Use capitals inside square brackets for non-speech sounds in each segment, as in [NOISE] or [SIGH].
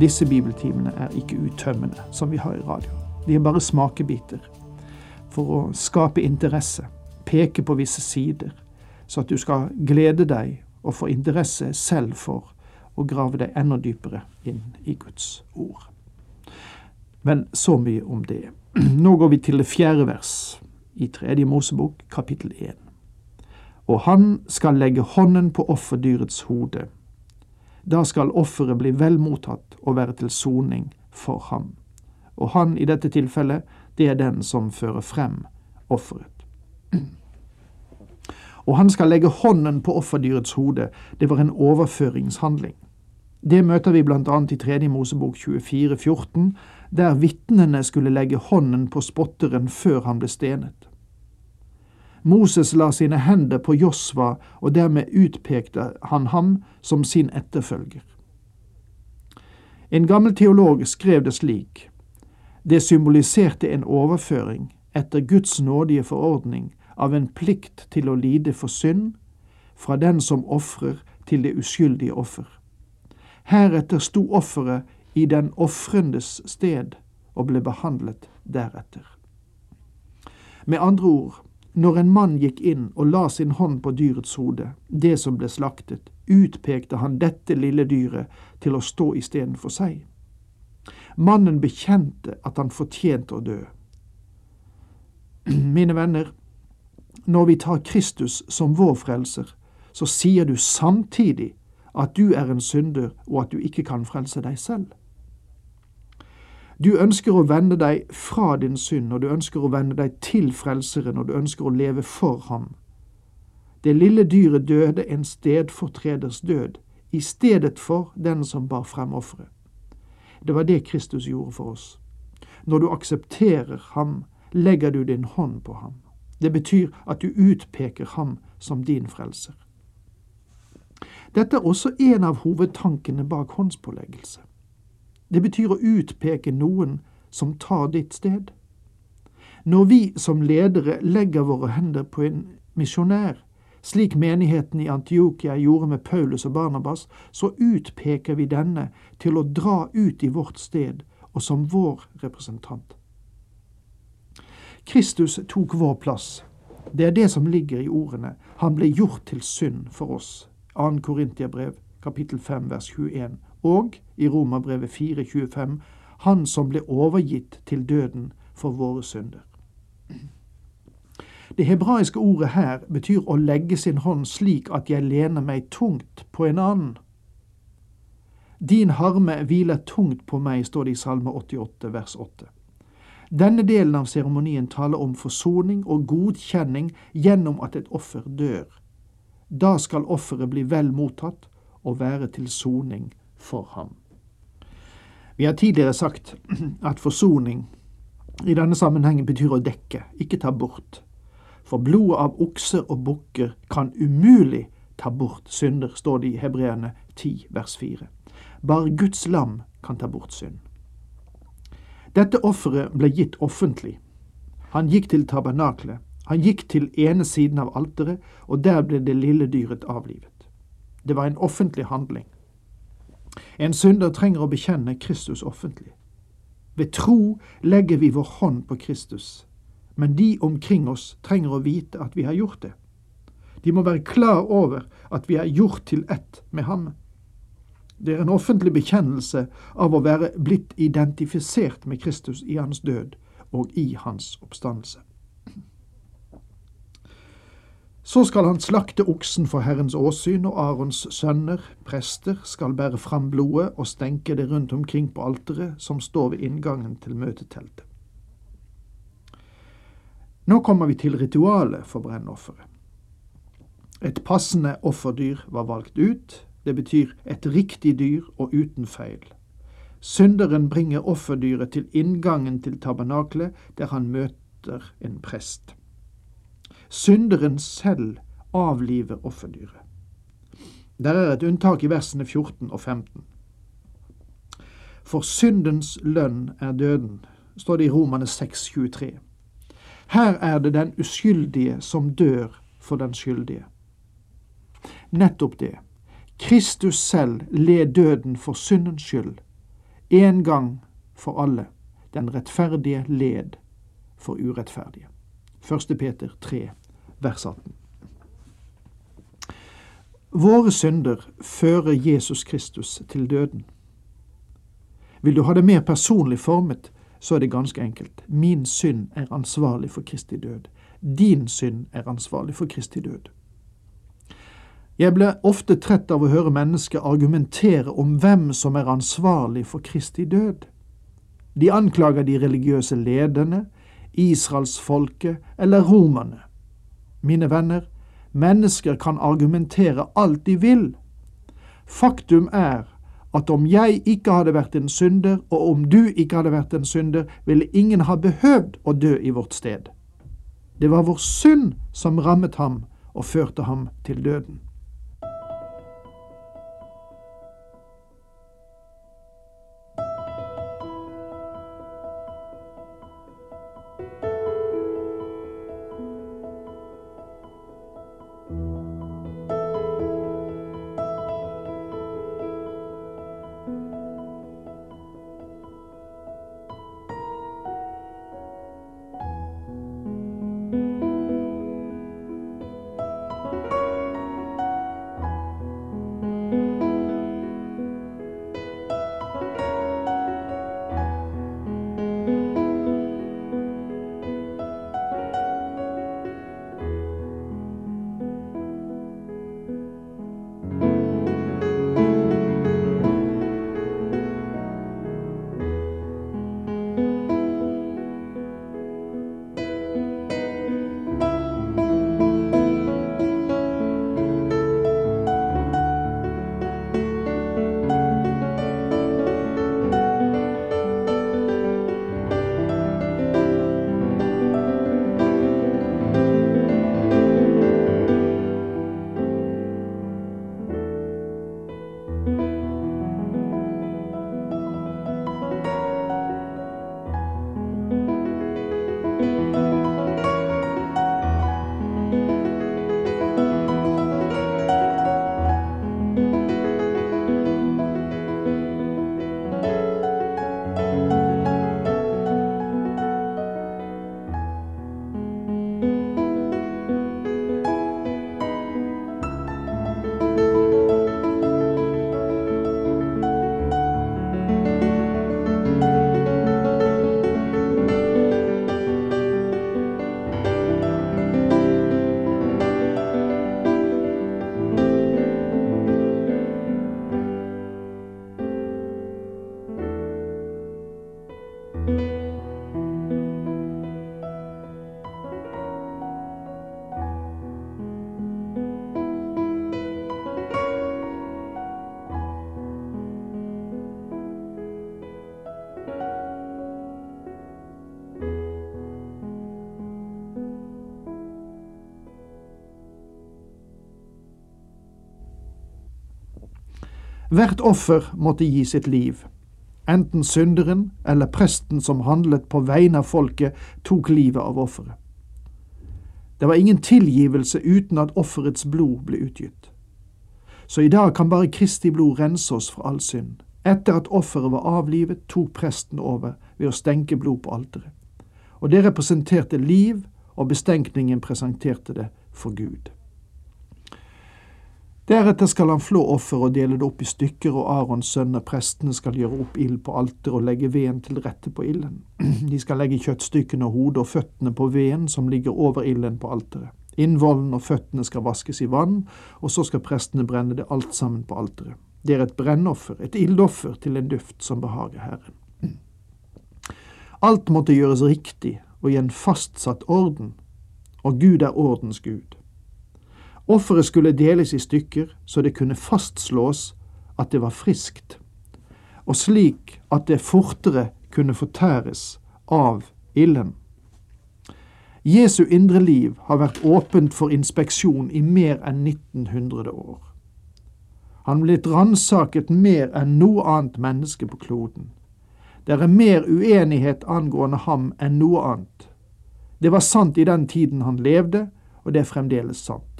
Disse bibeltimene er ikke uttømmende, som vi har i radio. De er bare smakebiter for å skape interesse, peke på visse sider, så at du skal glede deg og få interesse selv for å grave deg enda dypere inn i Guds ord. Men så mye om det. [CLEARS THROAT] Nå går vi til det fjerde vers i tredje Mosebok, kapittel én. Og han skal legge hånden på offerdyrets hode da skal offeret bli vel mottatt og være til soning for ham. Og han i dette tilfellet, det er den som fører frem offeret. [CLEARS THROAT] Og han skal legge hånden på offerdyrets hode. Det var en overføringshandling. Det møter vi annet i 3. Mosebok 24, 14, der vitnene skulle legge hånden på spotteren før han ble stenet. Moses la sine hender på Josva, og dermed utpekte han ham som sin etterfølger. En gammel teolog skrev det slik. Det symboliserte en overføring, etter Guds nådige forordning, av en plikt til å lide for synd, fra den som ofrer til det uskyldige offer. Heretter sto offeret i den ofrendes sted og ble behandlet deretter. Med andre ord, når en mann gikk inn og la sin hånd på dyrets hode, det som ble slaktet, utpekte han dette lille dyret til å stå istedenfor seg. Mannen bekjente at han fortjente å dø. [CLEARS THROAT] Mine venner, når vi tar Kristus som vår frelser, så sier du samtidig at du er en synder, og at du ikke kan frelse deg selv. Du ønsker å vende deg fra din synd, og du ønsker å vende deg til Frelseren, og du ønsker å leve for ham. Det lille dyret døde en stedfortreders død, i stedet for den som bar frem offeret. Det var det Kristus gjorde for oss. Når du aksepterer ham, legger du din hånd på ham. Det betyr at du utpeker ham som din frelser. Dette er også en av hovedtankene bak håndspåleggelse. Det betyr å utpeke noen som tar ditt sted. Når vi som ledere legger våre hender på en misjonær, slik menigheten i Antiokia gjorde med Paulus og Barnabas, så utpeker vi denne til å dra ut i vårt sted og som vår representant. Kristus tok vår plass. Det er det som ligger i ordene. Han ble gjort til synd for oss. 2. Korintiabrev, kapittel 5, vers 21 og i Romerbrevet 4,25 Han som ble overgitt til døden for våre synder. Det hebraiske ordet her betyr å legge sin hånd slik at jeg lener meg tungt på en annen. Din harme hviler tungt på meg, står det i Salme 88, vers 8. Denne delen av seremonien taler om forsoning og godkjenning gjennom at et offer dør. Da skal offeret bli vel mottatt og være til soning for ham. Vi har tidligere sagt at forsoning i denne sammenhengen betyr å dekke, ikke ta bort. For blodet av okser og bukker kan umulig ta bort synder, står det i Hebreerne 10 vers 4. Bare Guds lam kan ta bort synd. Dette offeret ble gitt offentlig. Han gikk til tabernaklet. Han gikk til ene siden av alteret, og der ble det lille dyret avlivet. Det var en offentlig handling. En synder trenger å bekjenne Kristus offentlig. Ved tro legger vi vår hånd på Kristus, men de omkring oss trenger å vite at vi har gjort det. De må være klar over at vi er gjort til ett med ham. Det er en offentlig bekjennelse av å være blitt identifisert med Kristus i hans død og i hans oppstandelse. Så skal han slakte oksen for Herrens åsyn, og Arons sønner, prester, skal bære fram blodet og stenke det rundt omkring på alteret som står ved inngangen til møteteltet. Nå kommer vi til ritualet for brennofferet. Et passende offerdyr var valgt ut. Det betyr et riktig dyr og uten feil. Synderen bringer offerdyret til inngangen til tabernaklet, der han møter en prest. Synderen selv avliver offerdyret. Der er et unntak i versene 14 og 15. For syndens lønn er døden, står det i Romane 6, 23. Her er det den uskyldige som dør for den skyldige. Nettopp det. Kristus selv led døden for syndens skyld, en gang for alle. Den rettferdige led for urettferdige. 1. Peter 3, vers 18. Våre synder fører Jesus Kristus til døden. Vil du ha det mer personlig formet, så er det ganske enkelt. Min synd er ansvarlig for Kristi død. Din synd er ansvarlig for Kristi død. Jeg blir ofte trett av å høre mennesker argumentere om hvem som er ansvarlig for Kristi død. De anklager de religiøse lederne, israelsfolket eller romerne. Mine venner, mennesker kan argumentere alt de vil. Faktum er at om jeg ikke hadde vært en synder, og om du ikke hadde vært en synder, ville ingen ha behøvd å dø i vårt sted. Det var vår synd som rammet ham og førte ham til døden. Hvert offer måtte gi sitt liv. Enten synderen eller presten som handlet på vegne av folket, tok livet av offeret. Det var ingen tilgivelse uten at offerets blod ble utgitt. Så i dag kan bare Kristi blod rense oss for all synd. Etter at offeret var avlivet, tok presten over ved å stenke blod på alteret. Og det representerte liv, og bestenkningen presenterte det for Gud. Deretter skal han flå offeret og dele det opp i stykker, og Arons sønner, prestene, skal gjøre opp ild på alteret og legge veden til rette på ilden. [CLEARS THROAT] De skal legge kjøttstykkene og hodet og føttene på veden som ligger over ilden på alteret. Innvollen og føttene skal vaskes i vann, og så skal prestene brenne det alt sammen på alteret. Det er et brennoffer, et ildoffer til en duft som behager Herren. [CLEARS THROAT] Alt måtte gjøres riktig og i en fastsatt orden, og Gud er ordens Gud. Offeret skulle deles i stykker så det kunne fastslås at det var friskt, og slik at det fortere kunne fortæres av ilden. Jesu indre liv har vært åpent for inspeksjon i mer enn 1900 år. Han blitt ransaket mer enn noe annet menneske på kloden. Det er mer uenighet angående ham enn noe annet. Det var sant i den tiden han levde, og det er fremdeles sant.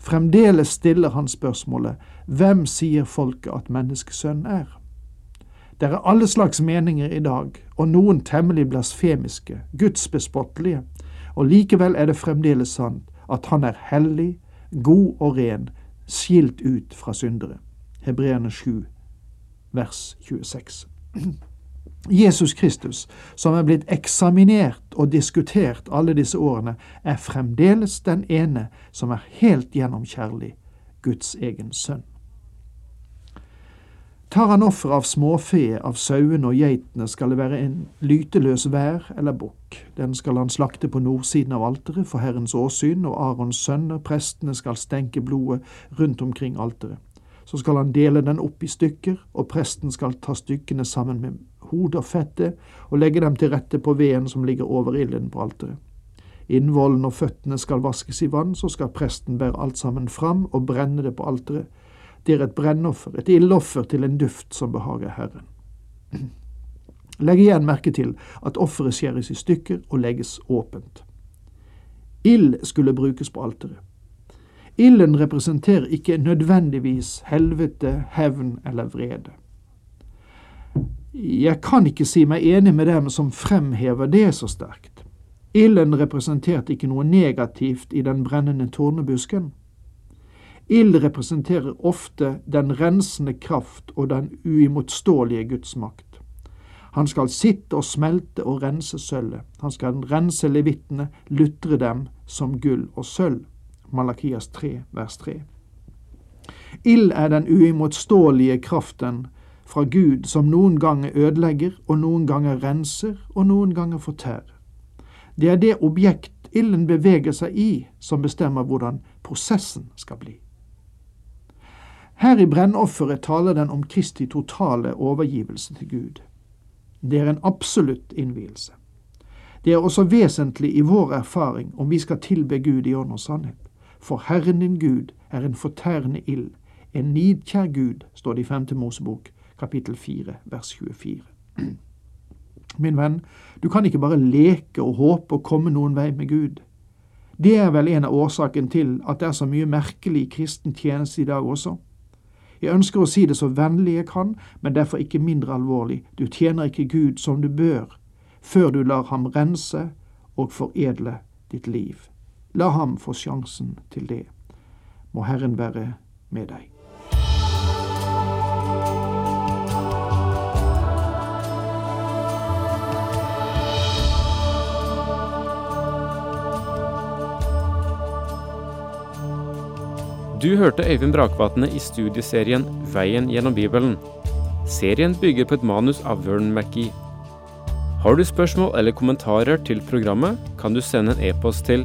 Fremdeles stiller han spørsmålet Hvem sier folket at menneskesønn er? Det er alle slags meninger i dag, og noen temmelig blasfemiske, gudsbespottelige, og likevel er det fremdeles sant at han er hellig, god og ren, skilt ut fra syndere. Hebreerne 7, vers 26. [CLEARS THROAT] Jesus Kristus, som er blitt eksaminert og diskutert alle disse årene, er fremdeles den ene som er helt gjennomkjærlig, Guds egen sønn. Tar han offer av småfe, av sauene og geitene, skal det være en lyteløs vær eller bukk. Den skal han slakte på nordsiden av alteret for Herrens åsyn, og Arons sønner, prestene, skal stenke blodet rundt omkring alteret. Så skal han dele den opp i stykker, og presten skal ta stykkene sammen med hodet og fettet og legge dem til rette på veden som ligger over ilden på alteret. Innvollen og føttene skal vaskes i vann, så skal presten bære alt sammen fram og brenne det på alteret. Det er et brennoffer, et ildoffer til en duft som behager Herren. [CLEARS THROAT] Legg igjen merke til at offeret skjæres i stykker og legges åpent. Ild skulle brukes på alteret. Ilden representerer ikke nødvendigvis helvete, hevn eller vrede. Jeg kan ikke si meg enig med dem som fremhever det så sterkt. Ilden representerte ikke noe negativt i den brennende tornebusken. Ild representerer ofte den rensende kraft og den uimotståelige Guds makt. Han skal sitte og smelte og rense sølvet. Han skal rense levittene, lutre dem som gull og sølv. Malakias 3, vers 3. Ild er den uimotståelige kraften fra Gud som noen ganger ødelegger, og noen ganger renser, og noen ganger fortærer. Det er det objekt ilden beveger seg i, som bestemmer hvordan prosessen skal bli. Her i brennofferet taler den om Kristi totale overgivelse til Gud. Det er en absolutt innvielse. Det er også vesentlig i vår erfaring om vi skal tilbe Gud i ånd og sannhet. For Herren din Gud er en fortærende ild, en nidkjær Gud, står det i 5. Mosebok, kapittel 4, vers 24. [CLEARS THROAT] Min venn, du kan ikke bare leke og håpe å komme noen vei med Gud. Det er vel en av årsaken til at det er så mye merkelig kristen tjeneste i dag også. Jeg ønsker å si det så vennlig jeg kan, men derfor ikke mindre alvorlig. Du tjener ikke Gud som du bør, før du lar ham rense og foredle ditt liv. La ham få sjansen til det. Må Herren være med deg. Du hørte Øyvind Brakvatne i studieserien Veien gjennom Bibelen. Serien bygger på et manus av Vern McGee. Har du spørsmål eller kommentarer til programmet, kan du sende en e-post til